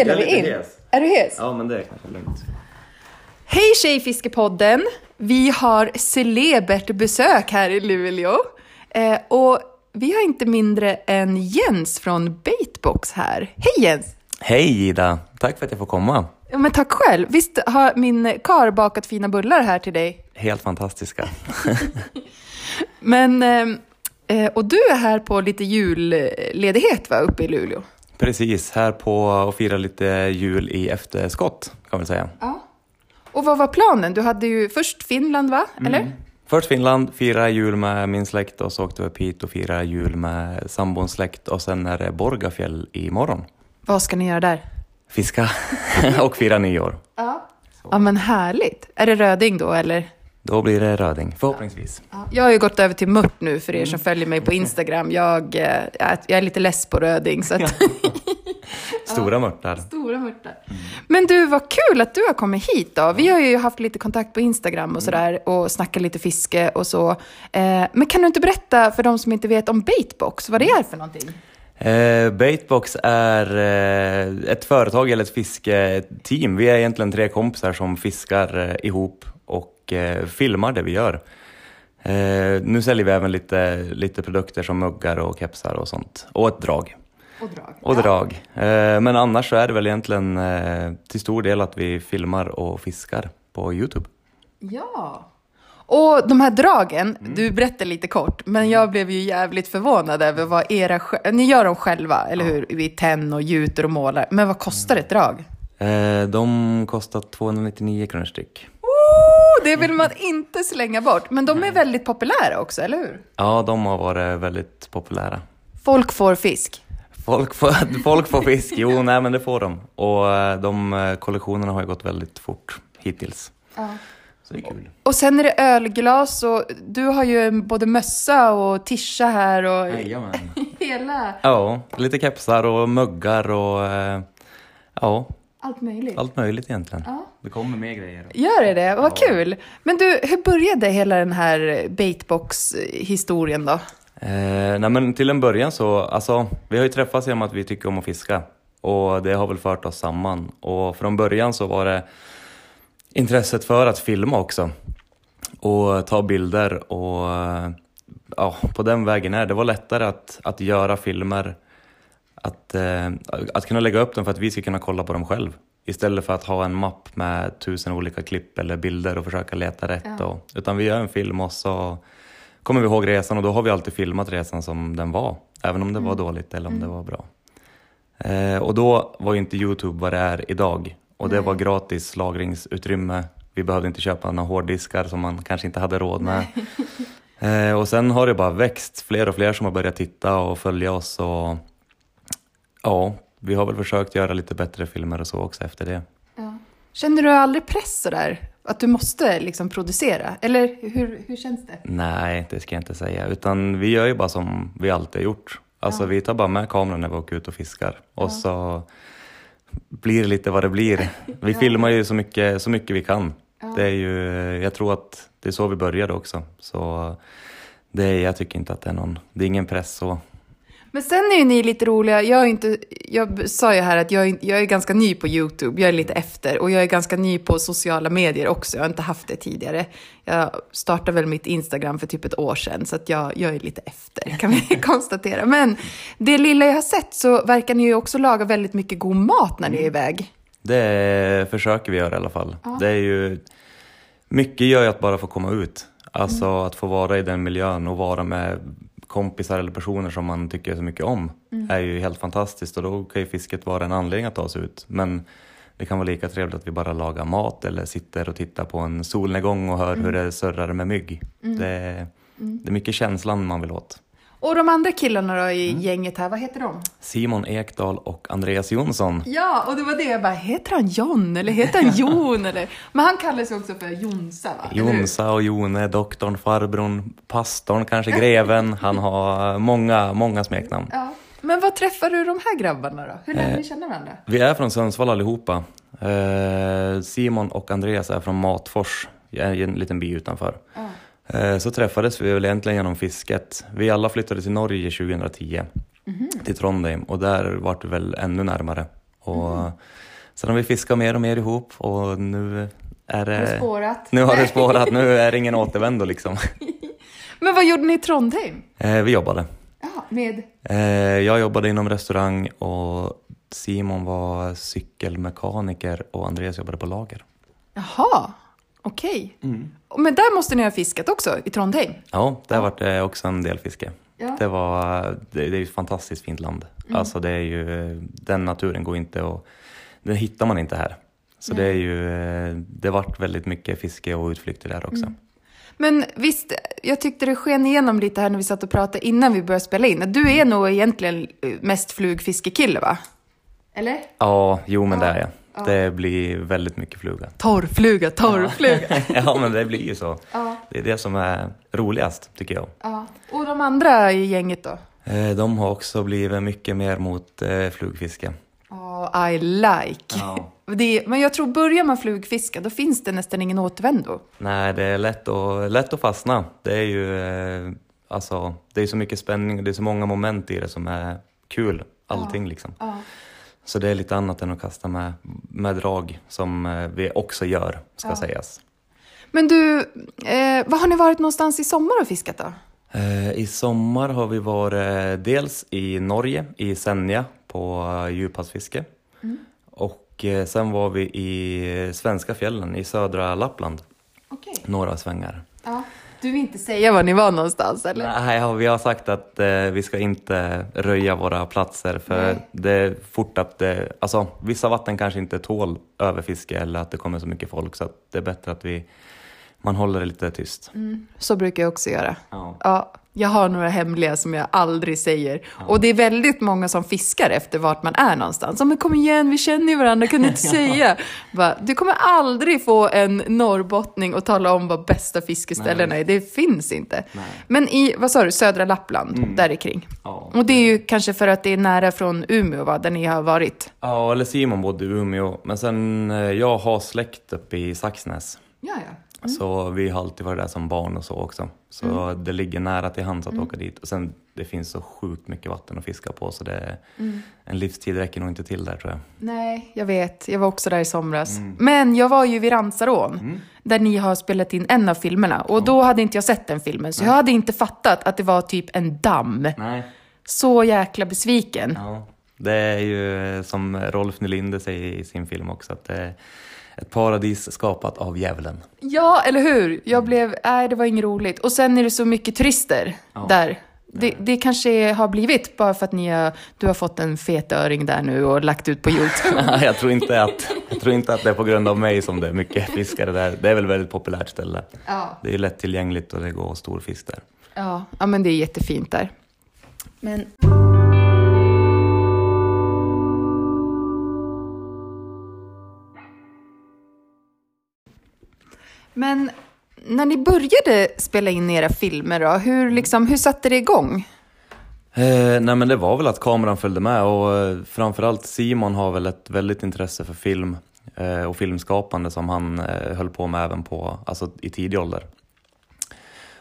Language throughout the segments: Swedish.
Spelar vi in. Är du hes? Ja, men det är kanske lugnt. Hej Tjejfiskepodden! Vi har celebert besök här i Luleå. Eh, och vi har inte mindre än Jens från Baitbox här. Hej Jens! Hej Ida! Tack för att jag får komma. Ja, men tack själv. Visst har min kar bakat fina bullar här till dig? Helt fantastiska. Men, eh, eh, och du är här på lite julledighet va, uppe i Luleå? Precis, här på att fira lite jul i efterskott kan man säga. Ja. Och vad var planen? Du hade ju först Finland va, eller? Först Finland, fira jul med min släkt och så åkte vi upp hit och fira jul med sambons släkt och sen är det Borgafjäll imorgon. Vad ska ni göra där? Fiska och fira nyår. Ja. Ja men härligt. Är det röding då eller? Då blir det röding, förhoppningsvis. Jag har ju gått över till mört nu för er som följer mig på Instagram. Jag, eh, jag är lite less på röding. Så att... Stora mörtar. Stora mörtar. Men du, vad kul att du har kommit hit då. Vi har ju haft lite kontakt på Instagram och sådär och snackat lite fiske och så. Eh, men kan du inte berätta för de som inte vet om Baitbox, vad det är för någonting? Eh, Baitbox är eh, ett företag eller ett fisketeam. Vi är egentligen tre kompisar som fiskar eh, ihop och eh, filmar det vi gör. Eh, nu säljer vi även lite, lite produkter som muggar och kepsar och sånt. Och ett drag. Och drag. Och drag. Eh, men annars så är det väl egentligen eh, till stor del att vi filmar och fiskar på Youtube. Ja. Och de här dragen, du berättade lite kort, men jag blev ju jävligt förvånad över vad era... Ni gör dem själva, eller hur? Vi tenn och gjuter och målar. Men vad kostar ett drag? De kostar 299 kronor styck. Det vill man inte slänga bort. Men de är väldigt populära också, eller hur? Ja, de har varit väldigt populära. Folk får fisk. Folk får, folk får fisk, jo nej men det får de. Och eh, de eh, kollektionerna har ju gått väldigt fort hittills. Så det är kul. Och sen är det ölglas och du har ju både mössa och tischa här och Jajamän. hela... Ja, lite kepsar och muggar och eh, ja, Allt möjligt. allt möjligt egentligen. Ja. Det kommer mer grejer. Gör det det? Vad kul! Men du, hur började hela den här baitbox-historien då? Eh, nej men till en början så, alltså vi har ju träffats genom att vi tycker om att fiska och det har väl fört oss samman. Och från början så var det intresset för att filma också och ta bilder och ja, på den vägen är det. Det var lättare att, att göra filmer, att, eh, att kunna lägga upp dem för att vi ska kunna kolla på dem själv. Istället för att ha en mapp med tusen olika klipp eller bilder och försöka leta rätt. Och, utan vi gör en film och så kommer vi ihåg resan och då har vi alltid filmat resan som den var. Även om det var dåligt eller om det var bra. Eh, och då var ju inte Youtube vad det är idag. Och det var gratis lagringsutrymme. Vi behövde inte köpa några hårddiskar som man kanske inte hade råd med. Eh, och sen har det bara växt. Fler och fler som har börjat titta och följa oss. Och, ja, vi har väl försökt göra lite bättre filmer och så också efter det. Känner du aldrig press sådär? Att du måste liksom producera? Eller hur, hur känns det? Nej, det ska jag inte säga. Utan vi gör ju bara som vi alltid har gjort. Alltså vi tar bara med kameran när vi åker ut och fiskar. Och så blir det lite vad det blir. Vi filmar ju så mycket, så mycket vi kan. Det är ju, jag tror att det är så vi började också. Så det, jag tycker inte att det är någon, det är ingen press så. Men sen är ju ni lite roliga. Jag, är inte, jag sa ju här att jag, är- jag är ganska ny på YouTube. Jag är lite efter. Och jag är ganska ny på sociala medier också. Jag har inte haft det tidigare. Jag startade väl mitt Instagram för typ ett år sedan. Så att jag, jag är lite efter kan vi konstatera. Men det lilla jag har sett så verkar ni ju också laga väldigt mycket god mat när ni är iväg. Det försöker vi göra i alla fall. Det är ju, mycket gör ju att bara få komma ut. Alltså att få vara i den miljön och vara med kompisar eller personer som man tycker så mycket om är ju helt fantastiskt och då kan ju fisket vara en anledning att ta sig ut. Men det kan vara lika trevligt att vi bara lagar mat eller sitter och tittar på en solnedgång och hör hur det surrar med mygg. Det, det är mycket känslan man vill åt. Och de andra killarna då i gänget här, vad heter de? Simon Ekdahl och Andreas Jonsson. Ja, och det var det jag bara, heter han John eller heter han Jon? eller? Men han kallas ju också för Jonsa va? Jonsa och Jone, doktorn, farbrorn, pastorn, kanske greven. Han har många, många smeknamn. Ja. Men vad träffar du de här grabbarna då? Hur lärde ni känna varandra? Vi är från Sundsvall allihopa. Eh, Simon och Andreas är från Matfors, en liten by utanför. Eh, så träffades vi väl egentligen genom fisket. Vi alla flyttade till Norge 2010, till Trondheim och där var det väl ännu närmare. Och Sen har vi fiskat mer och mer ihop och nu är det... Har det spårat? Nu har det spårat, nu är det ingen återvändo liksom. Men vad gjorde ni i Trondheim? Eh, vi jobbade. Ja, med? Eh, jag jobbade inom restaurang och Simon var cykelmekaniker och Andreas jobbade på lager. Jaha, okej. Men där måste ni ha fiskat också, i Trondheim? Ja, där var det också en del fiske. Ja. Det, var, det, det är ett fantastiskt fint land. Alltså det är ju, den naturen går inte och den hittar man inte här. Så det är ju, eh, det vart väldigt mycket fiske och utflykter där också. Men visst, jag tyckte det sken igenom lite här när vi satt och pratade innan vi började spela in. Du är nog egentligen eh, mest flugfiskekille, va? Eller? Ja, jo men det är jag. Det blir väldigt mycket fluga. Torrfluga, torrfluga. ja men det blir ju så. Ja. Det är det som är roligast tycker jag. ja. Och de andra i gänget då? Eh, De har också blivit mycket mer mot eh, flugfiske. Ja, I like. Ja. Det, men jag tror, börjar man flugfiska, då finns det nästan ingen återvändo. Nej, det är lätt att, lätt att fastna. Det är ju eh, alltså, det är så mycket spänning och det är så många moment i det som är kul. Allting liksom. Ja. Så det är lite annat än att kasta med, med drag som eh, vi också gör, ska sägas. Men du, eh, var har ni varit någonstans i sommar och fiskat då? Eh, I sommar har vi varit dels i Norge, i Senja, på eh, djuphavsfiske. Och eh, sen var vi i svenska fjällen, i södra Lappland, Okej. några svängar. Ja. Du vill inte säga var ni var någonstans, eller? Nej, ja, vi har sagt att eh, vi ska inte röja våra platser för Nej. det är fort att det, alltså vissa vatten kanske inte tål överfiske eller att det kommer så mycket folk så att det är bättre att vi, man håller det lite tyst. Så brukar jag också göra. Ja. Ja, jag har några hemliga som jag aldrig säger. Och det är väldigt många som fiskar efter vart man är någonstans. Så, men kom igen, vi känner ju varandra, kan du inte säga? Bara, du kommer aldrig få en norrbottning och tala om vad bästa fiskeställena är. Det finns inte. Men i, vad sa du, södra Lappland, där kring. Ja. Och det är ju kanske för att det är nära från Umeå, va, där ni har varit. ja, eller Simon bodde i Umeå, men sen eh, jag har släkt uppe i Saxnäs. Ja, ja. Så vi har alltid varit där som barn och så också. Så det ligger nära till hands att åka dit. Och sen det finns så sjukt mycket vatten att fiska på så det, en livstid räcker nog inte till där tror jag. Nej, jag vet. Jag var också där i somras. Men jag var ju vid Ransarån, där ni har spelat in en av filmerna. Och då hade inte jag sett den filmen, så jag hade inte fattat att det var typ en damm. Nej. Så jäkla besviken. Ja, det är ju som Rolf Nylinder säger i sin film också att det ett paradis skapat av djävulen. Ja, eller hur? Jag blev, nej det var inget roligt. Och sen är det så mycket turister där. Det, det kanske har blivit bara för att ni har, du har fått en fet öring där nu och lagt ut på YouTube. Nej, jag tror, inte att, jag tror inte att det är på grund av mig som det är mycket fiskare där. Det är väl ett väldigt populärt ställe. Ja. Det är lättillgängligt och det går stor fisk där. Ja, ja, men det är jättefint där. Men... Men när ni började spela in era filmer då, hur, liksom, hur satte det igång? Eh, nej men det var väl att kameran följde med och eh, framförallt Simon har väl ett väldigt intresse för film eh, och filmskapande som han eh, höll på med även på, alltså i tidig ålder.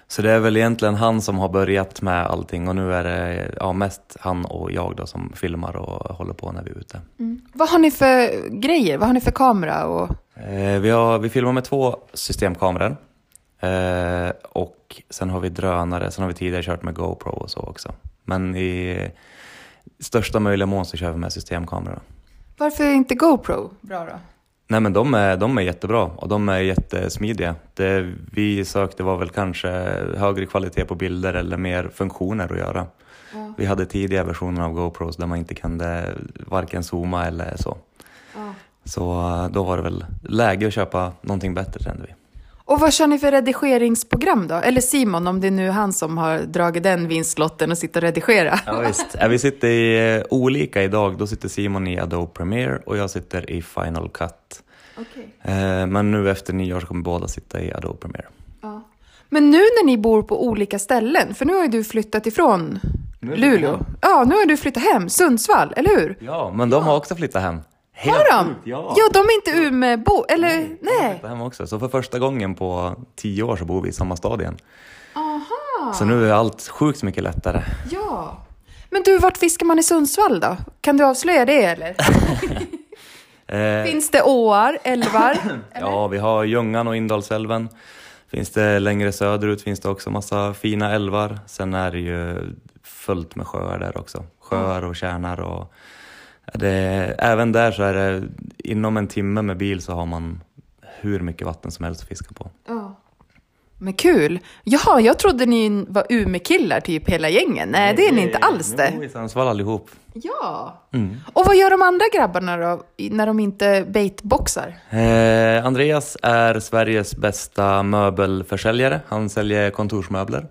Så det är väl egentligen han som har börjat med allting och nu är det ja, mest han och jag då som filmar och håller på när vi är ute. Vad har ni för grejer? Vad har ni för kamera? Och... Eh, vi, har, vi filmar med två systemkameror eh, och sen har vi drönare, sen har vi tidigare kört med GoPro och så också. Men i största möjliga mån så kör vi med systemkameror. Varför är inte GoPro bra då? Nej men de är, de är jättebra och de är jättesmidiga. Det vi sökte var väl kanske högre kvalitet på bilder eller mer funktioner att göra. Vi hade tidiga versioner av GoPros där man inte kunde varken zooma eller så. Så eh, då var det väl läge att köpa någonting bättre kände vi. Och vad kör ni för redigeringsprogram då? Eller Simon, om det är nu han som har dragit den vinstlotten och sitter och redigerar. Ja, visst. Ja, vi sitter i eh, olika idag. Då sitter Simon i Adobe Premiere och jag sitter i Final Cut. Eh, Men nu efter nyår så kommer båda sitta i Adobe Premiere. Ja. Men nu när ni bor på olika ställen, för nu har ju du flyttat ifrån Luleå. Ja, nu har du flyttat hem, Sundsvall, eller hur? Ja, men de har också flyttat hem. Helt Har de? sjukt, Ja. ja, de är inte Umeåbo, eller nej? hem också. Så för första gången på tio år så bor vi i samma stad igen. Aha, Så nu är allt sjukt mycket lättare. ja. Men du, vart fiskar man i Sundsvall då? Kan du avslöja det eller? Eh, Finns det åar, älvar? ja, vi har Ljungan och Indalsälven. Finns det längre söderut finns det också massa fina älvar. Sen är det ju fullt med sjöar där också. Sjöar och tjärnar och det, även där så är det inom en timme med bil så har man hur mycket vatten som helst att fiska på. Ja. Men kul! Jaha, jag trodde ni var Umeå-killar typ hela gängen. Nej, det är ni inte alls det. vi i Sundsvall allihop. Ja. Mm. Och vad gör de andra grabbarna då, när de inte baitboxar? Eh, Andreas är Sveriges bästa möbelförsäljare. Han säljer kontorsmöbler.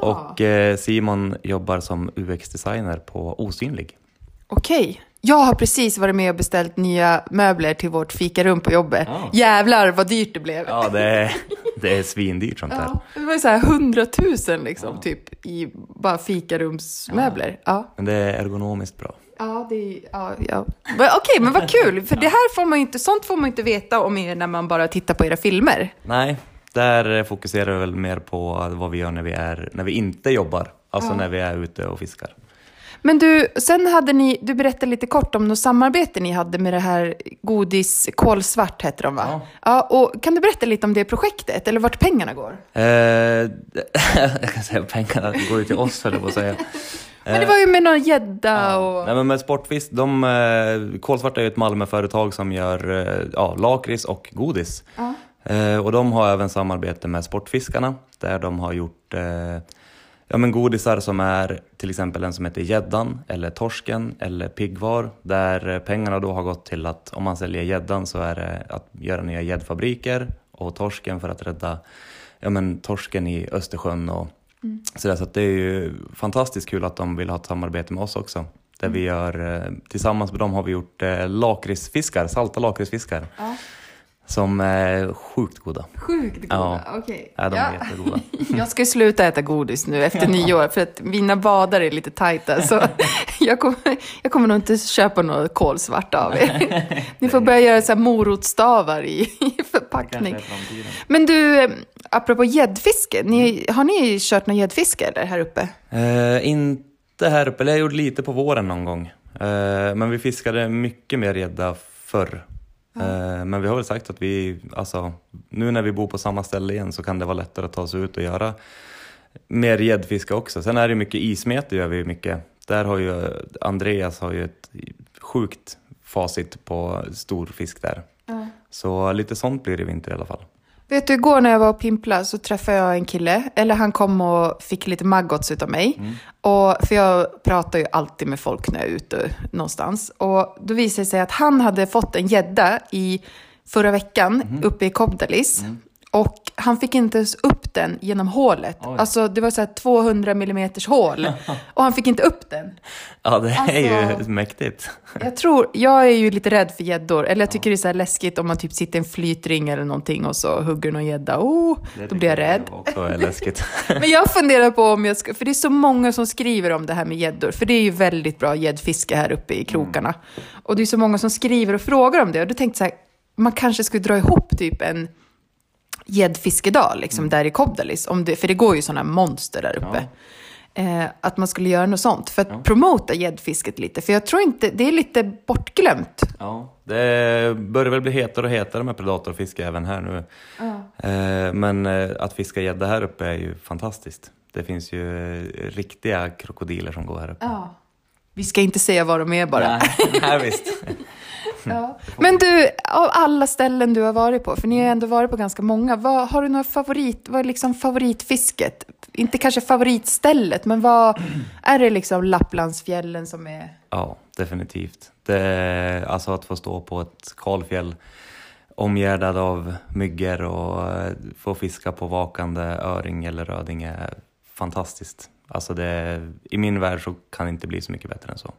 Och eh, Simon jobbar som UX-designer på Osynlig. Okej. Jag har precis varit med och beställt nya möbler till vårt fikarum på jobbet. Ja. Jävlar vad dyrt det blev. Ja, det är, det är svindyrt sånt där. Ja, det var så här hundratusen liksom, typ, i bara fikarumsmöbler. Ja. Men det är ergonomiskt bra. Ja, det är, ja, ja. Okej, men vad kul, för det här får man inte, sånt får man inte veta om er när man bara tittar på era filmer. Nej, där fokuserar vi väl mer på vad vi gör när vi, är, när vi inte jobbar. Alltså när vi är ute och fiskar. Men du, sen hade ni, du berättade lite kort om något samarbete ni hade med det här godis, kolsvart heter de va? Ja. ja. Och kan du berätta lite om det projektet, eller vart pengarna går? Eh, jag kan säga pengarna går ju till oss höll jag på att säga. Men det var ju med någon gädda och... Nej, men med Sportfisk, de, eh, Kolsvart är ju ett Malmöföretag som gör eh, ja, lakrits och godis. Ja. Eh, och de har även samarbete med Sportfiskarna där de har gjort eh, ja, men godisar som är till exempel en som heter Gäddan eller Torsken eller Piggvar där pengarna då har gått till att om man säljer gäddan så är det att göra nya gäddfabriker och torsken för att rädda ja, men, torsken i Östersjön och sådär. Så att det är ju fantastiskt kul att de vill ha ett samarbete med oss också. Där vi gör, eh, tillsammans med dem har vi gjort eh, lakritsfiskar, salta lakritsfiskar. Ja. Som är sjukt goda. Sjukt goda, Ja. okej. Ja, de är jättegoda. Jag ska sluta äta godis nu efter nyår för att mina badar är lite tajta. Så jag kommer, jag kommer nog inte köpa något kolsvart av er. Ni får börja göra så här morotsstavar i, i förpackning. Men du, eh, apropå gäddfiske. Ni, har ni kört någon gäddfiske här uppe? Eh, inte här uppe, eller jag gjorde lite på våren någon gång. Eh, men vi fiskade mycket mer gädda förr. Eh, men vi har väl sagt att vi, alltså, nu när vi bor på samma ställe igen så kan det vara lättare att ta sig ut och göra mer gäddfiske också. Sen är det mycket ismete gör vi mycket. Där har ju Andreas har ju ett sjukt facit på stor fisk där. Så lite sånt blir det i vinter i alla fall. Vet du, igår när jag var och pimpla så träffade jag en kille, eller han kom och fick lite maggots utav mig. Och, för jag pratar ju alltid med folk när jag är ute någonstans. Och då visade det sig att han hade fått en gädda i förra veckan uppe i Kobdalis. Och han fick inte ens upp den genom hålet. Alltså det var så här 200 mm hål. Och han fick inte upp den. Ja, det är ju Alltså- mäktigt. Jag tror, jag är ju lite rädd för gäddor. Eller jag tycker det är så här läskigt om man typ sitter i en flytring eller någonting och så hugger någon gädda. Oh, då blir jag rädd. också är läskigt. Men jag funderar på om jag ska, för det är så många som skriver om det här med gäddor. För det är ju väldigt bra gäddfiske här uppe i krokarna. Och det är så många som skriver och frågar om det. Och då tänkte jag så här, man kanske skulle dra ihop typ en gäddfiskedag liksom där i Kobdalis. Om det, för det går ju sådana monster där uppe. Eh, att man skulle göra något sånt för att promota gäddfisket lite. För jag tror inte, det är lite bortglömt. Ja, det börjar väl bli hetare och hetare med predatorfiske även här nu. Eh, Men eh, att fiska gädda här uppe är ju fantastiskt. Det finns ju eh, riktiga krokodiler som går här uppe. Ja. Vi ska inte säga vad de är bara. Nej, nej, visst. Ja. Men du, av alla ställen du har varit på, för ni har ändå varit på ganska många, vad, har du några favorit, vad är liksom favoritfisket? Inte kanske favoritstället, men vad är det liksom Lapplandsfjällen som är... Ja, definitivt. Det, alltså att få stå på ett kalfjäll omgärdad av myggor och eh, få fiska på vakande öring eller röding är fantastiskt. Alltså det, I min värld så kan det inte bli så mycket bättre än så.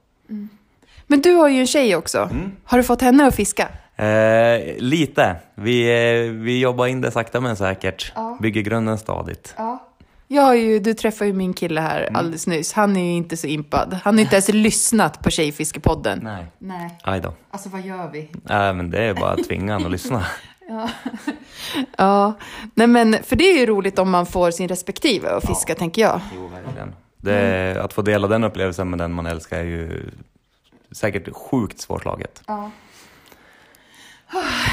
Men du har ju en tjej också. Har du fått henne att fiska? Eh, lite. Vi, eh, vi jobbar in det sakta men säkert. Ja. Bygger grunden stadigt. Ja. Jag har ju, du träffade ju min kille här alldeles nyss. Han är ju inte så impad. Han har inte ens lyssnat på Tjejfiskepodden. Nej. Nej. Aj då. Alltså vad gör vi? Nej, men det är bara att tvinga honom att lyssna. Ja, nej men för det är ju roligt om man får sin respektive att fiska, tänker jag. Jo, verkligen. Det, Att få dela den upplevelsen med den man älskar är ju säkert sjukt svårslaget. Ja.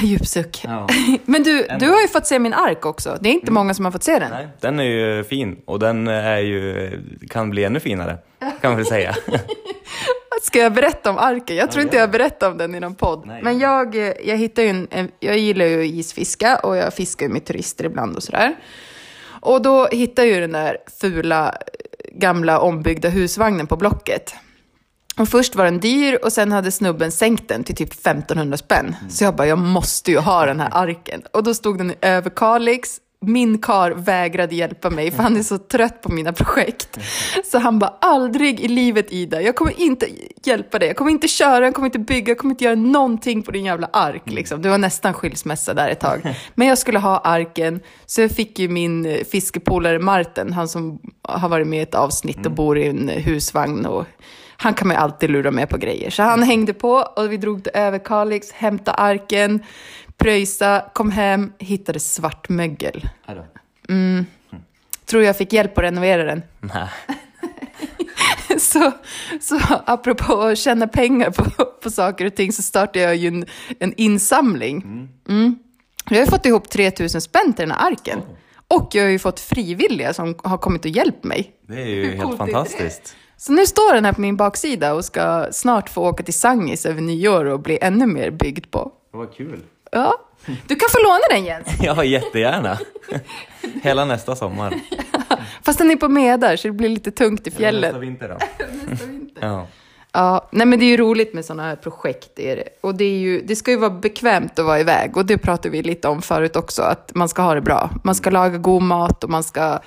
Djup suck. Ja. Men du, du har ju fått se min ark också. Det är inte många som har fått se den. Nej, den är ju fin och den är ju, kan bli ännu finare, kan man väl säga. Ska jag berätta om arken? Jag tror Ja, inte jag berättar om den i någon podd. Nej. Men jag, jag hittar ju en, en, jag gillar ju isfiska och jag fiskar ju med turister ibland och sådär. Och då hittar jag ju den där fula eh, gamla ombyggda husvagnen på Blocket. Och först var den dyr och sen hade snubben sänkt den till typ 1500 spänn. Så jag bara, jag måste ju ha den här arken. Och då stod den i Överkalix. Min kar vägrade hjälpa mig för han är så trött på mina projekt. Så han bara, aldrig i livet Ida, jag kommer inte hjälpa dig. Jag kommer inte köra, jag kommer inte bygga, jag kommer inte göra någonting på din jävla ark. Liksom. Det var nästan skilsmässa där ett tag. Men jag skulle ha arken, så jag fick ju min eh, fiskepolare Martin, han som har varit med i ett avsnitt och bor i en husvagn. Och han kan man ju alltid lura med på grejer. Så han hängde på och vi drog till Överkalix, hämtade arken, pröjsa, kom hem, hittade svartmögel. Tror jag fick hjälp att renovera den. Nej. Så, så apropå att tjäna pengar på, på saker och ting så startade jag ju en, en insamling. Mm. Jag har fått ihop 3000 spänn till den här arken. Och jag har ju fått frivilliga som har kommit och hjälpt mig. Det är ju Hur helt fantastiskt. Så nu står den här på min baksida och ska snart få åka till Sangis över nyår och bli ännu mer byggd på. Vad kul. Ja, du kan få låna den Jens. Ja, jättegärna. Hela nästa sommar. Fast den är på medar så det blir lite tungt i Nästa fjället. vinter då. Ja. Ja, nej men det är ju roligt med sådana här projekt. Är det. Och det, är ju, det ska ju vara bekvämt att vara iväg. Och det pratade vi lite om förut också, att man ska ha det bra. Man ska laga god mat och man ska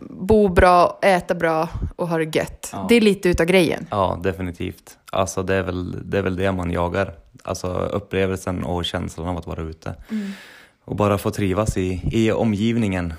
bo bra, äta bra och ha det gött. Ja. Det är lite utav grejen. ja, definitivt. Alltså det är, väl, det är väl det man jagar. Alltså upplevelsen och känslan av att vara ute. Och bara få trivas i, i omgivningen.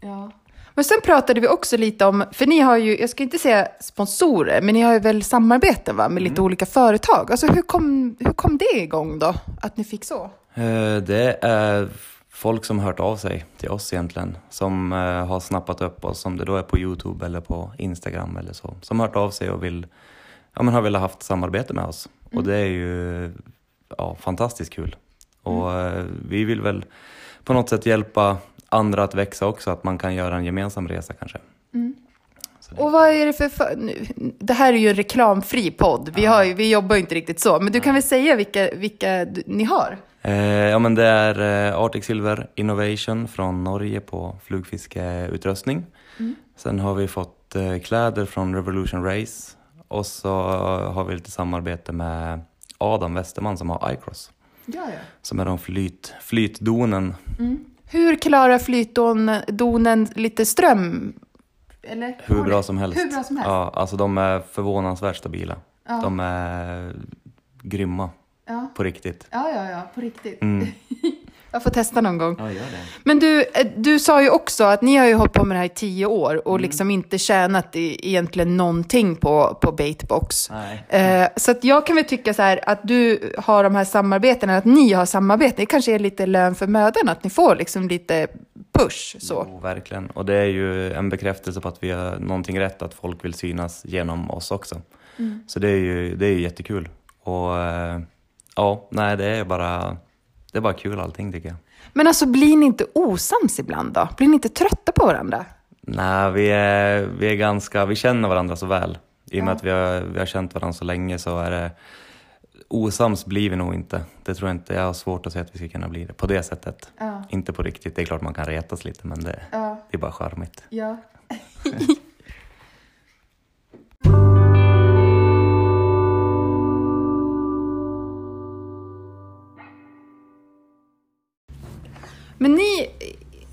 Ja. Men sen pratade vi också lite om, för ni har ju, jag ska inte säga sponsorer, men ni har ju väl samarbeten va, med lite olika företag. Alltså hur kom, hur kom det igång då, att ni fick så? Eh, Det är folk som hört av sig till oss egentligen. Som eh, har snappat upp oss, om det då är på Youtube eller på Instagram eller så. Som hört av sig och vill, ja, men har velat haft samarbete med oss. Och det är ju ja, fantastiskt kul. Och eh, vi vill väl på något sätt hjälpa andra att växa också, att man kan göra en gemensam resa kanske. Och vad är det för, för nu, det här är ju en reklamfri podd, vi, har ju, vi jobbar ju inte riktigt så, men du kan väl säga vilka, vilka du- ni har? Eh, ja men det är eh, Arctic Silver Innovation från Norge på flugfiskeutrustning. Sen har vi fått eh, kläder från Revolution Race och så har vi lite samarbete med Adam Westerman som har iCross. Ja, ja. Som är de flyt, flytdonen. Hur klarar flytdonen lite ström? Eller? Hur bra som helst. Hur bra som helst? Ja, alltså de är förvånansvärt stabila. Ja. De är grymma Ja. på riktigt. Ja, ja, ja, på riktigt. Mm. Jag får testa någon gång. Ja, gör det. Men du, eh, du sa ju också att ni har ju hållit på med det här i tio år och liksom inte tjänat i, egentligen någonting på, på Baitbox. Nej. Eh, så att jag kan väl tycka så här att du har de här samarbetena, att ni har samarbete, det kanske är lite lön för mödan, att ni får liksom lite push så. Jo, verkligen. Och det är ju en bekräftelse på att vi gör någonting rätt, att folk vill synas genom oss också. Så det är ju det är ju jättekul. Och eh, ja, nej, det är bara, det är bara kul allting tycker jag. Men alltså blir ni inte osams ibland då? Blir ni inte trötta på varandra? Nej, vi är, vi är ganska, vi känner varandra så väl. I och med att vi har, vi har känt varandra så länge så är det osams blir vi nog inte. Det tror jag inte, jag har svårt att säga att vi ska kunna bli det på det sättet. Ja. Inte på riktigt, det är klart man kan retas lite men det, Ja. det är bara charmigt. Ja. Men ni,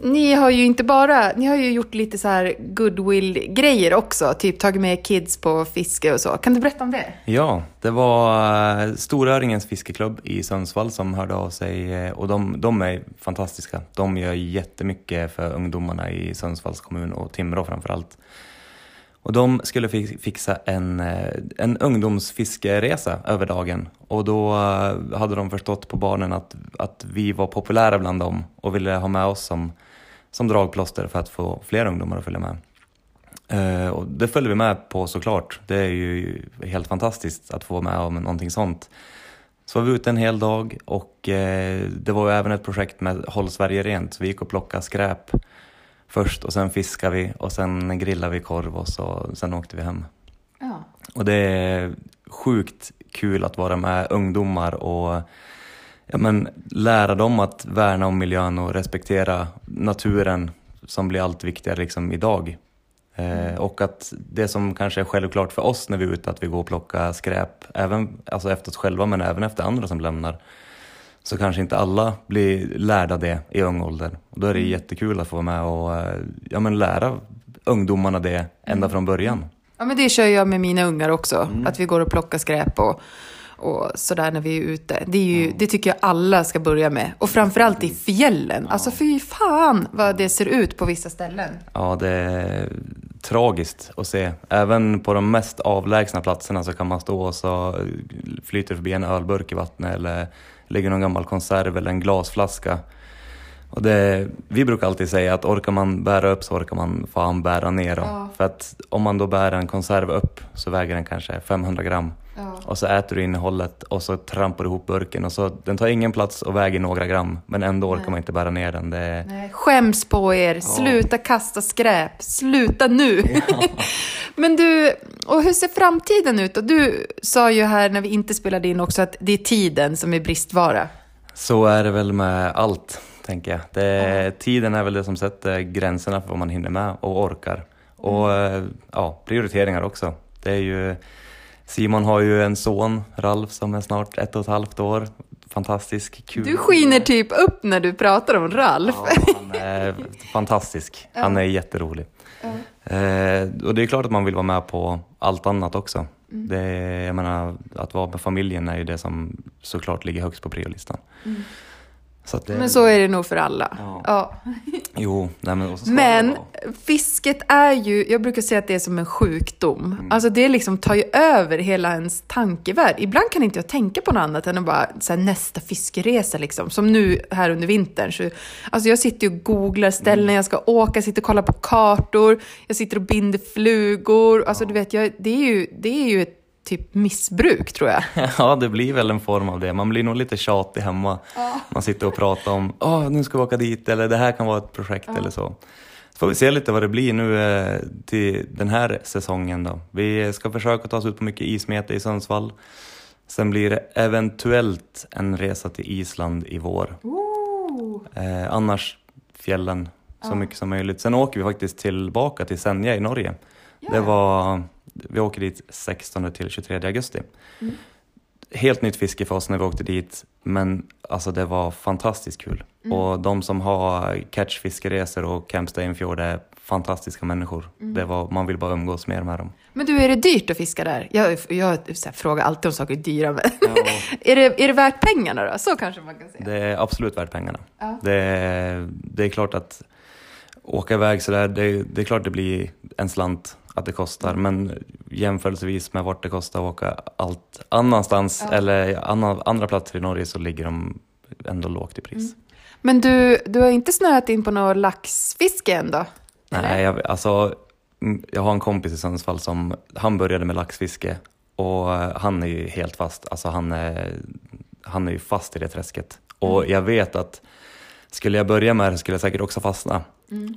ni har ju inte bara, ni har ju gjort lite så här goodwill-grejer också, typ tagit med kids på fiske och så. Kan du berätta om det? Ja, det var eh, Storöringens fiskeklubb i Sundsvall som hörde av sig eh, och de, de är fantastiska. De gör jättemycket för ungdomarna i Sundsvalls kommun och Timrå framförallt. Och de skulle fixa en, eh, en ungdomsfiskeresa över dagen och då hade de förstått på barnen att, att vi var populära bland dem och ville ha med oss som, som dragplåster för att få fler ungdomar att följa med. Eh, och det följer vi med på såklart. Det är ju helt fantastiskt att få vara med om någonting sånt. Så var vi ute en hel dag och eh, det var ju även ett projekt med Håll Sverige Rent, så vi gick och plockade skräp först och sen fiskade vi och sen grillade vi korv och så, sen åkte vi hem. Ja. Och det är sjukt kul att vara med ungdomar och ja, men, lära dem att värna om miljön och respektera naturen som blir allt viktigare liksom, idag. Eh, och att det som kanske är självklart för oss när vi är ute, att vi går och plockar skräp, även alltså efter oss själva men även efter andra som lämnar, så kanske inte alla blir lärda det i ung ålder. Och då är det jättekul att få vara med och eh, ja, men lära ungdomarna det ända från början. Ja, men det kör jag med mina ungar också. Att vi går och plockar skräp och, och sådär när vi är ute. Det, är ju, det tycker jag alla ska börja med. Och framförallt i fjällen. Alltså fy fan vad det ser ut på vissa ställen. Ja, det är tragiskt att se. Även på de mest avlägsna platserna så kan man stå och så flyter förbi en ölburk i vattnet eller ligger någon gammal konserv eller en glasflaska. Och det, vi brukar alltid säga att orkar man bära upp så orkar man fan bära ner. Då. Ja. För att om man då bär en konserv upp så väger den kanske 500 gram. Ja. Och så äter du innehållet och så trampar du ihop burken och så den tar ingen plats och väger några gram men ändå orkar man inte bära ner den. Det Nej, Skäms på er, sluta kasta skräp, sluta nu. Men du, och hur ser framtiden ut? Och du sa ju här när vi inte spelade in också att det är tiden som är bristvara. Så är det väl med allt, tänker jag. Det, Tiden är väl det som sätter gränserna för vad man hinner med och orkar. Och eh, ja, prioriteringar också. Det är ju, Simon har ju en son, Ralf, som är snart ett och ett halvt år. Fantastisk, kul. Du skiner typ upp när du pratar om Ralf. Ja, han är fantastisk. Han är jätterolig. Eh, och det är klart att man vill vara med på allt annat också. Det, jag menar, att vara med familjen är ju det som såklart ligger högst på priolistan. Så det, Men så är det nog för alla. Ja. Ja. Jo, nej men Men fisket är ju, jag brukar säga att det är som en sjukdom. Alltså det liksom tar ju över hela ens tankevärld. Ibland kan inte jag tänka på något annat än att bara här, nästa fiskeresa liksom. Som nu här under vintern. Så, alltså jag sitter och googlar ställen jag ska åka, sitter och kollar på kartor, jag sitter och binder flugor. Alltså du vet, jag, det, är ju, det är ju ett typ missbruk tror jag. Ja, det blir väl en form av det. Man blir nog lite tjatig hemma. Man sitter och pratar om Åh, nu ska vi åka dit eller det här kan vara ett projekt eller så. Så får vi se lite vad det blir nu eh, till den här säsongen då. Vi ska försöka ta oss ut på mycket ismete i Sundsvall. Sen blir det eventuellt en resa till Island i vår. Eh, annars fjällen så mycket som möjligt. Sen åker vi faktiskt tillbaka till Senja i Norge. Det var, vi åker dit 16 till 23 augusti. Helt nytt fiske för oss när vi åkte dit, men alltså det var fantastiskt kul. Och de som har catchfiskeresor och Camp Steinfjord är fantastiska människor. Det var, man vill bara umgås mer med dem. Men du, är det dyrt att fiska där? Jag, jag här, frågar alltid om saker är dyra, men är, det, är det värt pengarna då? Så kanske man kan säga. Det är absolut värt pengarna. Ja. Det, är, det är klart att åka iväg sådär, det, det är klart det blir en slant att det kostar, men jämförelsevis med vart det kostar att åka allt annanstans eller annan, andra platser i Norge så ligger de ändå lågt i pris. Men du, du har inte snöat in på något laxfiske än då? Nej, jag, alltså, mm, jag har en kompis i Sundsvall som, han började med laxfiske och eh, han är ju helt fast, alltså han är, han är ju fast i det träsket. Och jag vet att skulle jag börja med det skulle jag säkert också fastna.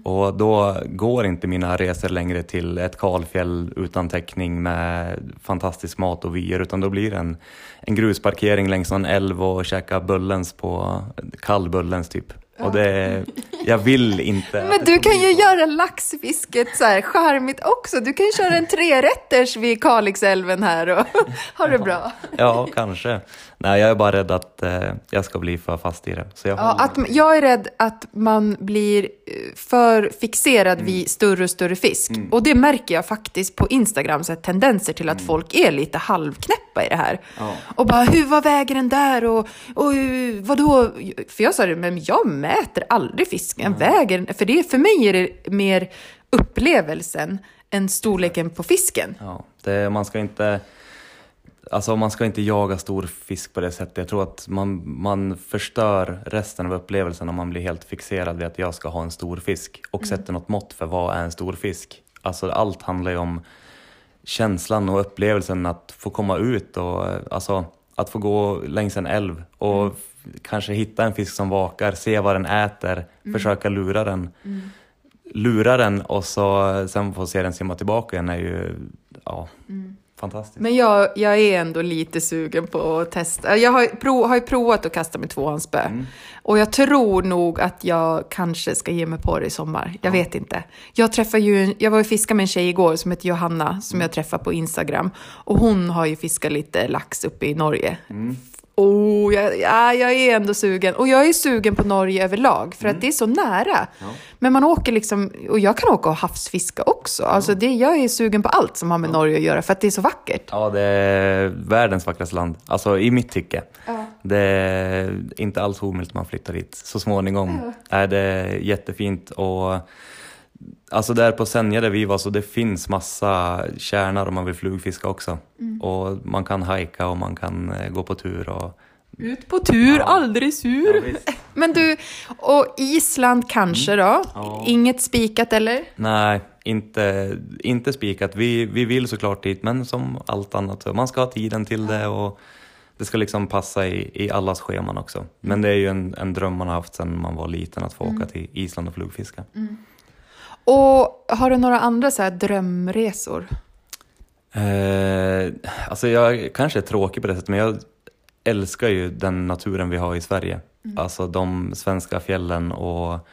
Och då går inte mina resor längre till ett kalfjäll utan täckning med fantastisk mat och vyer utan då blir det en, en grusparkering längs någon älv och käka bullens på, kall bullens typ. Och det, jag vill inte Men du kan ju göra laxfisket så här charmigt också. Du kan ju köra en trerätters vid Kalixälven här och ha det bra. Ja, kanske. Nej, jag är bara rädd att eh, jag ska bli för fast i det. Så jag Ja, att, jag är rädd att man blir eh, för fixerad vid större och större fisk. Och det märker jag faktiskt på Instagram, så tendenser till att folk är lite halvknäppa i det här. Ja. Och bara, hur, vad väger den där? Och, och hur- vadå? För jag sa det, men jag mäter aldrig fisken. Väger den. För, det, för mig är det mer upplevelsen än storleken på fisken. Ja, det, man ska inte... Alltså man ska inte jaga stor fisk på det sättet. Jag tror att man, man förstör resten av upplevelsen om man blir helt fixerad vid att jag ska ha en stor fisk och sätter något mått för vad är en stor fisk. Alltså allt handlar ju om känslan och upplevelsen att få komma ut och alltså att få gå längs en älv och f- kanske hitta en fisk som vakar, se vad den äter, försöka lura den. Lura den och så, sen få se den simma tillbaka igen är ju ja, fantastiskt. Men jag, jag är ändå lite sugen på att testa. Jag har, ju prov, har ju provat att kasta med tvåhandsspö. Mm. Och jag tror nog att jag kanske ska ge mig på det i sommar. Jag vet inte. Jag ju, jag var och fiskade med en tjej igår som heter Johanna, som jag träffade på Instagram. Och hon har ju fiskat lite lax uppe i Norge. Oh, jag, ja, jag är ändå sugen. Och jag är sugen på Norge överlag, för att det är så nära. Men man åker liksom, och jag kan åka och havsfiska också. Alltså det, jag är sugen på allt som har med Norge att göra, för att det är så vackert. Ja, det är världens vackraste land. Alltså i mitt tycke. Det är inte alls omöjligt att man flyttar dit så småningom. Är det jättefint och alltså där på Senja där vi var så det finns massa kärnar om man vill flugfiska också. Och man kan hajka och man kan eh, gå på tur och Ut på tur, aldrig sur. Ja. Men du, och Island kanske då? Ja. Inget spikat eller? Nej, inte, inte spikat. Vi, vi vill såklart dit, men som allt annat, man ska ha tiden till det och det ska liksom passa i, i allas scheman också. Men det är ju en, en dröm man har haft sedan man var liten att få åka till Island och flugfiska. Och har du några andra så här drömresor? Eh, alltså jag kanske är tråkig på det sättet, men jag älskar ju den naturen vi har i Sverige. Alltså de svenska fjällen och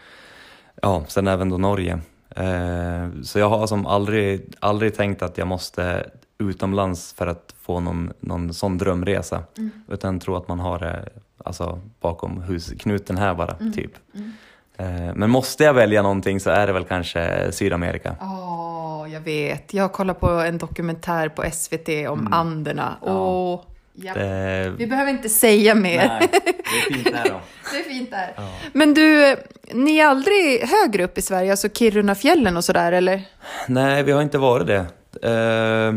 ja, sen även då Norge. Eh, så jag har som aldrig, aldrig tänkt att jag måste utomlands för att få någon, någon sån drömresa. Utan tror att man har det alltså, bakom husknuten här bara, typ. Eh, men måste jag välja någonting så är det väl kanske Sydamerika. Ja, jag vet. Jag kollar på en dokumentär på SVT om Anderna. Åh, ja. Det, Vi behöver inte säga mer. nej, det är fint där då. Det är fint där. Men du, ni är aldrig högre upp i Sverige, alltså Kirunafjällen och sådär, eller? Nej, vi har inte varit det. Eh,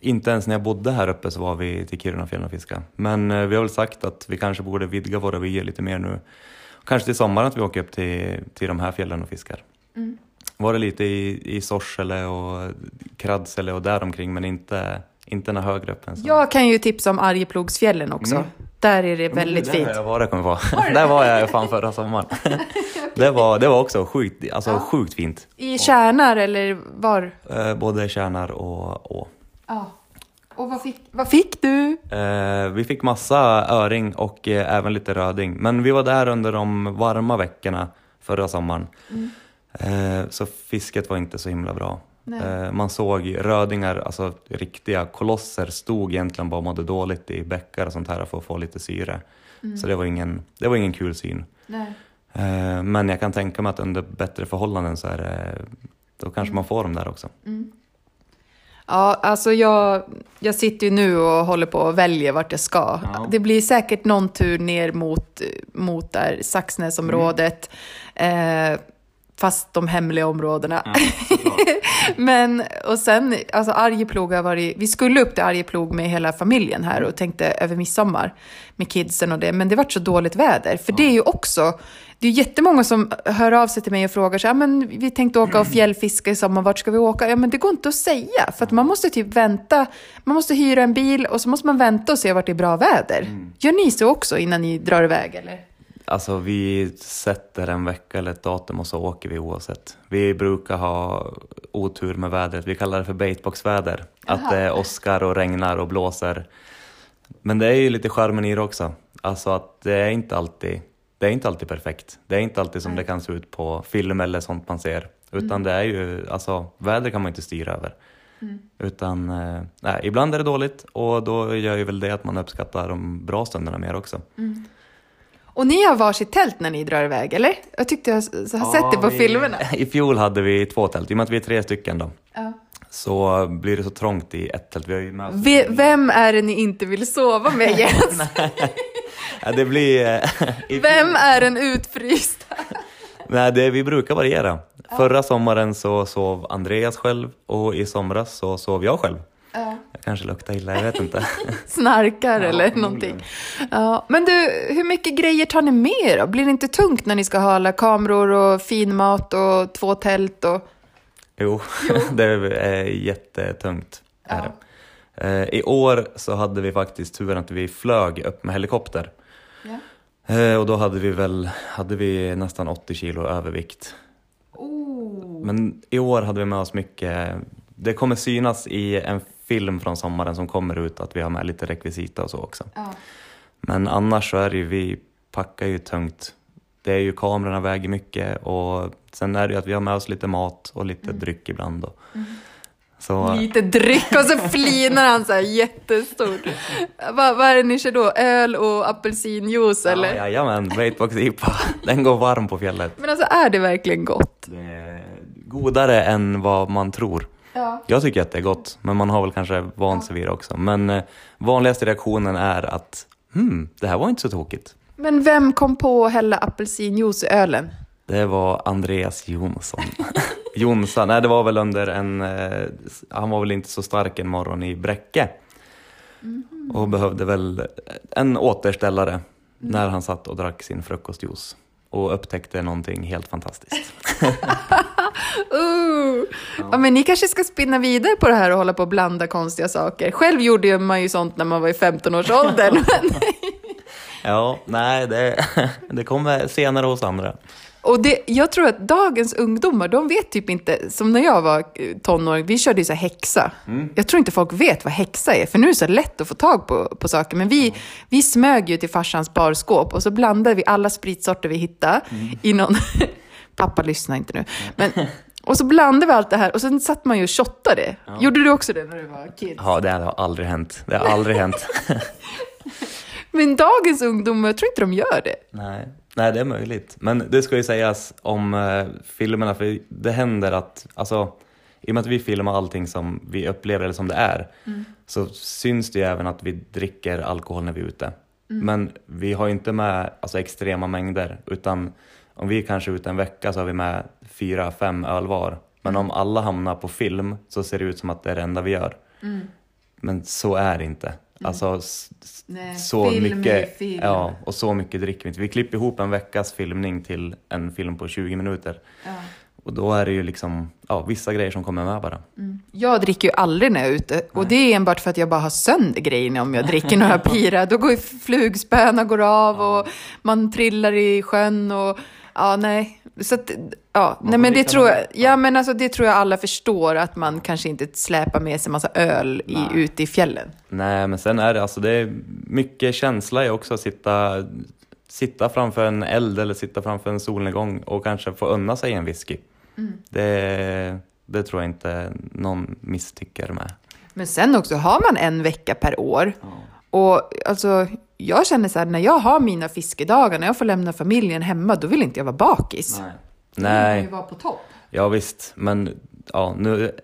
inte ens när jag bodde här uppe så var vi till Kirunafjällen och fiskade. Men eh, vi har väl sagt att vi kanske borde vidga våra vyer lite mer nu. Kanske till sommaren att vi åker upp till, till de här fjällen och fiskar. Var det lite i, i Sorsele och Kradsele och däromkring men inte, inte några högre upp än så. Jag kan ju tipsa om Arjeplogsfjällen också. Där är det väldigt där fint. har jag varit, kommer på. Där var jag fan förra sommaren. det, var, det var också sjukt, alltså sjukt fint. I Kärnar eller var? Eh, både Kärnar och Å. Ja. Och vad fick, vad fick du? Eh, vi fick massa öring och eh, även lite röding. Men vi var där under de varma veckorna förra sommaren. Eh, så fisket var inte så himla bra. Eh, man såg rödingar, alltså riktiga kolosser, stod egentligen bara och mådde dåligt i bäckar och sånt här för att få lite syre. Så det var ingen, det var ingen kul syn. Nej. Eh, men jag kan tänka mig att under bättre förhållanden så är det, då kanske man får dem där också. Ja, alltså jag, jag sitter ju nu och håller på och väljer vart jag ska. Ja. Det blir säkert någon tur ner mot, mot där Saxnäsområdet. Eh, fast de hemliga områdena. Men, och sen, alltså Arjeplog har varit, vi skulle upp till Arjeplog med hela familjen här och tänkte över midsommar med kidsen och det, men det var så dåligt väder. För det är ju också, det är jättemånga som hör av sig till mig och frågar så här, men vi tänkte åka och fjällfiska i sommar, vart ska vi åka? Ja, men det går inte att säga, för att man måste typ vänta, man måste hyra en bil och så måste man vänta och se vart det är bra väder. Gör ni så också innan ni drar iväg eller? Alltså vi sätter en vecka eller ett datum och så åker vi oavsett. Vi brukar ha otur med vädret, vi kallar det för baitboxväder. Att det åskar och regnar och blåser. Men det är ju lite charmen i det också. Alltså att det är inte alltid, det är inte alltid perfekt. Det är inte alltid som det kan se ut på film eller sånt man ser. Utan det är ju, alltså väder kan man inte styra över. Utan, eh, nej, ibland är det dåligt och då gör ju väl det att man uppskattar de bra stunderna mer också. Och ni har varsitt tält när ni drar iväg, eller? Jag tyckte jag har sett det på vi- filmerna. I fjol hade vi två tält, i och med att vi är tre stycken då. Ja. Så blir det så trångt i ett tält. Vi har ju med. Ve- Vem är det ni inte vill sova med Jens? Ja, det blir... eh, Vem är den utfrysta? Nej, det, vi brukar variera. Förra sommaren så sov Andreas själv och i somras så sov jag själv. Jag kanske luktar illa, jag vet inte. Snarkar eller förmodligen. någonting. Ja, men du, hur mycket grejer tar ni med er då? Blir det inte tungt när ni ska ha alla kameror och fin mat och två tält och... Jo, det är jättetungt. Är Ja. det. Eh, I år så hade vi faktiskt turen att vi flög upp med helikopter. Ja. Eh, och då hade vi väl hade vi nästan 80 kilo övervikt. Oh. Men i år hade vi med oss mycket. Det kommer synas i en film från sommaren som kommer ut att vi har med lite rekvisita och så också. Ja. Men annars så är det ju, vi packar ju tungt. Det är ju kamerorna väger mycket och sen är det ju att vi har med oss lite mat och lite dryck ibland. Då. Så, Lite dryck och så flinar han så här jättestort. Vad, vad är det ni kör då? Öl och apelsinjuice eller? Ja, jajamän, Weightbox IPA. Den går varm på fjället. Men alltså är det verkligen gott? Det är godare än vad man tror. Ja. Jag tycker att det är gott, men man har väl kanske vant sig vid det också. Men eh, vanligaste reaktionen är att hmm, det här var inte så tokigt. Men vem kom på att hälla apelsinjuice i ölen? Det var Andreas Jonsson. Jonsson, nej det var väl under en, eh, han var väl inte så stark en morgon i Bräcke. Och behövde väl en återställare när han satt och drack sin frukostjuice. Och upptäckte någonting helt fantastiskt. Uh. Ja. men ni kanske ska spinna vidare på det här och hålla på och blanda konstiga saker. Själv gjorde man ju sånt när man var i 15-årsåldern. men- Ja, nej det, det kommer senare hos andra. Och det, jag tror att dagens ungdomar, de vet typ inte, som när jag var tonåring, vi körde ju så här häxa. Jag tror inte folk vet vad häxa är, för nu är det så lätt att få tag på, på saker. Men vi, vi smög ju till farsans barskåp och så blandade vi alla spritsorter vi hittade i någon... Pappa lyssnar inte nu. Men, och så blandade vi allt det här och sen satt man ju och shottade. Gjorde du också det när du var kid? Ja, det har aldrig hänt. Det har aldrig hänt. Men dagens ungdomar, jag tror inte de gör det. Nej. Nej, det är möjligt. Men det ska ju sägas om eh, filmerna, för det händer att, alltså, i och med att vi filmar allting som vi upplever eller som det är, så syns det ju även att vi dricker alkohol när vi är ute. Men vi har ju inte med alltså, extrema mängder, utan om vi är kanske är ute en vecka så har vi med fyra, fem öl var. Men om alla hamnar på film så ser det ut som att det är det enda vi gör. Men så är det inte. Alltså, s- s- Nej, så mycket, film. ja, och så mycket dricker vi inte. Vi klipper ihop en veckas filmning till en film på 20 minuter. Och då är det ju liksom, ja, vissa grejer som kommer med bara. Jag dricker ju aldrig när jag är ute. Och det är enbart för att jag bara har sönder grejerna om jag dricker några pira. Då går ju flugspöna går av och man trillar i sjön och ja, nej. Så att, ja, nej men det tror jag, ja men alltså det tror jag alla förstår att man kanske inte släpar med sig massa öl i, ute i fjällen. Nej, men sen är det alltså, det är mycket känsla i också att sitta, sitta framför en eld eller sitta framför en solnedgång och kanske få unna sig en whisky. Det, det tror jag inte någon misstycker med. Men sen också, har man en vecka per år och alltså jag känner så här, när jag har mina fiskedagar, när jag får lämna familjen hemma, då vill inte jag vara bakis. Nej, vara på topp. ja visst, men ja, nu,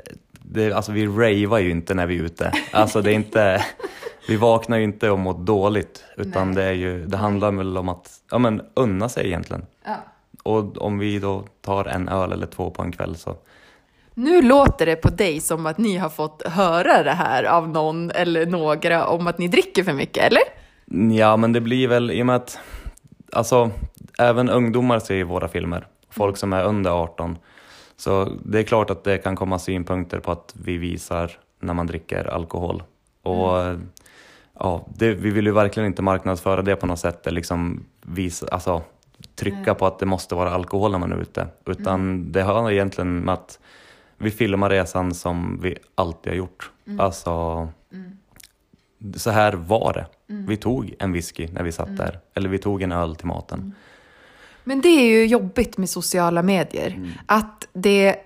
det, alltså vi ravar ju inte när vi är ute. Alltså det är inte, vi vaknar ju inte och mår dåligt, utan Nej. det, är ju, det handlar väl om att ja, men, unna sig egentligen. Ja. Och om vi då tar en öl eller två på en kväll så Nu låter det på dig som att ni har fått höra det här av någon eller några om att ni dricker för mycket, eller? Ja, men det blir väl i och med att alltså, även ungdomar ser ju våra filmer, folk som är under 18. Så det är klart att det kan komma synpunkter på att vi visar när man dricker alkohol. Och ja, det, vi vill ju verkligen inte marknadsföra det på något sätt, liksom visa, alltså, trycka på att det måste vara alkohol när man är ute. Utan det har egentligen med att vi filmar resan som vi alltid har gjort. Alltså, så här var det. Vi tog en whisky när vi satt där, eller vi tog en öl till maten. Men det är ju jobbigt med sociala medier. Att det,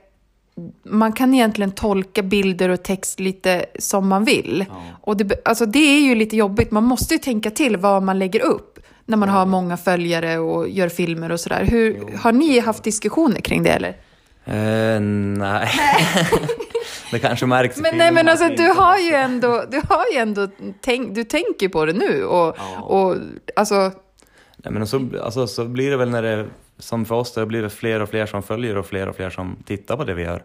man kan egentligen tolka bilder och text lite som man vill. Och det, alltså det är ju lite jobbigt. Man måste ju tänka till vad man lägger upp när man har många följare och gör filmer och sådär. Hur, har ni haft diskussioner kring det eller? Eh, nej. det kanske märks Men nej, men alltså du har ju ändå, du har ju ändå tänk, du tänker på det nu och, och alltså, Nej, men så, alltså, så blir det väl när det, som för oss, det blir det fler och fler som följer och fler och fler som tittar på det vi gör.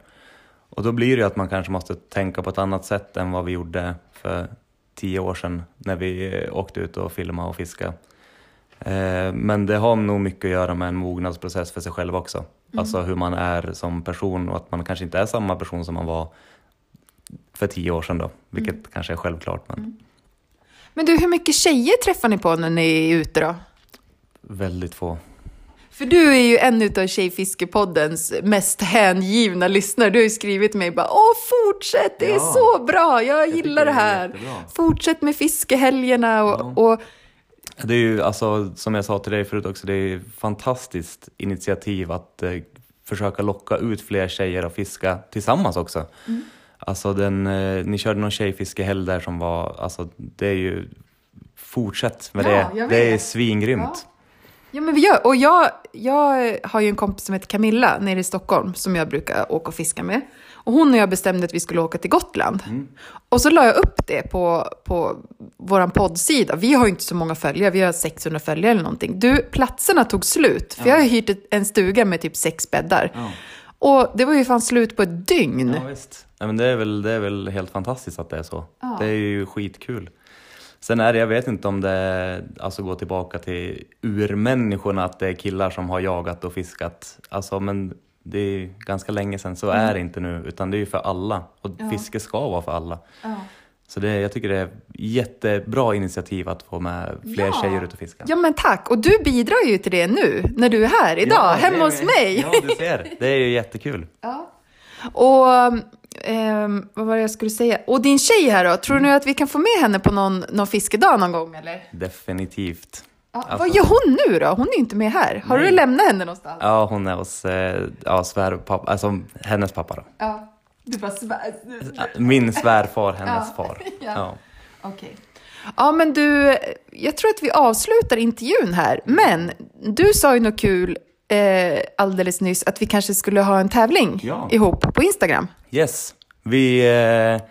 Och då blir det ju att man kanske måste tänka på ett annat sätt än vad vi gjorde för tio år sedan när vi åkte ut och filmade och fiskade. Eh, men det har nog mycket att göra med en mognadsprocess för sig själv också. Alltså hur man är som person och att man kanske inte är samma person som man var för tio år sedan då, vilket kanske är självklart. Men Men du, hur mycket tjejer träffar ni på när ni är ute då? väldigt få. För du är ju en utav Tjejfiskepoddens mest hängivna lyssnare. Du har ju skrivit till mig bara Åh, fortsätt, det är Ja. så bra, jag, tycker gillar det det är här. jättebra. Fortsätt med fiskehelgerna och, och Det är ju alltså, som jag sa till dig förut också, det är ett fantastiskt initiativ att eh, försöka locka ut fler tjejer att fiska tillsammans också. Alltså den, eh, ni körde någon tjejfiskehelg där som var, alltså det är ju, fortsätt med Ja, det. Det är svingrymt. Ja, men vi gör. Och jag, jag har ju en kompis som heter Camilla nere i Stockholm som jag brukar åka och fiska med. Och hon och jag bestämde att vi skulle åka till Gotland. Och så la jag upp det på, på vår poddsida. Vi har ju inte så många följare, vi har 600 följare eller någonting. Du, platserna tog slut. För jag har hyrt en stuga med typ sex bäddar. Ja. Och det var ju fan slut på ett dygn. Ja, visst. Nej, men det, är väl, det är väl helt fantastiskt att det är så. Ja. Det är ju skitkul. Sen är det, jag vet inte om det alltså går tillbaka till urmänniskorna, att det är killar som har jagat och fiskat. Alltså, men det är ganska länge sedan, så är det inte nu, utan det är ju för alla. Och fiske ska vara för alla. Så det, jag tycker det är jättebra initiativ att få med fler Ja. tjejer ut och fiska. Ja men tack, och du bidrar ju till det nu när du är här idag, Ja, hemma det- hos mig. Ja, du ser. Det är ju jättekul. Ja. Och ehm, vad var det jag skulle säga? Och din tjej här då, tror du att vi kan få med henne på någon, någon fiskedag någon gång eller? Definitivt. Ja, Alltså- Vad gör hon nu då? Hon är inte med här. Har Nej. du lämnat henne någonstans? Ja, hon är hos eh, ja, svärpappa, alltså hennes pappa då. Ja. Du bara svär. Min svärfar, hennes Ja. far. Ja. Ja. Okej. Ja, men du, jag tror att vi avslutar intervjun här. Men du sa ju något kul eh, alldeles nyss, att vi kanske skulle ha en tävling Ja. ihop på Instagram. Yes, vi, eh,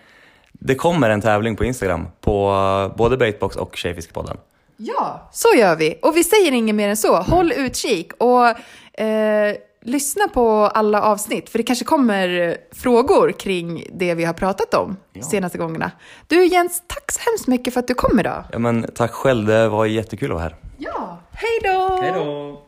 det kommer en tävling på Instagram på både Baitbox och Tjejfiskepodden. Ja, så gör vi. Och vi säger inget mer än så. Håll utkik och eh, lyssna på alla avsnitt. För det kanske kommer frågor kring det vi har pratat om Ja. senaste gångerna. Du Jens, tack så hemskt mycket för att du kom idag. Ja, men tack själv, det var jättekul att vara här. Ja, hej då! Hej då!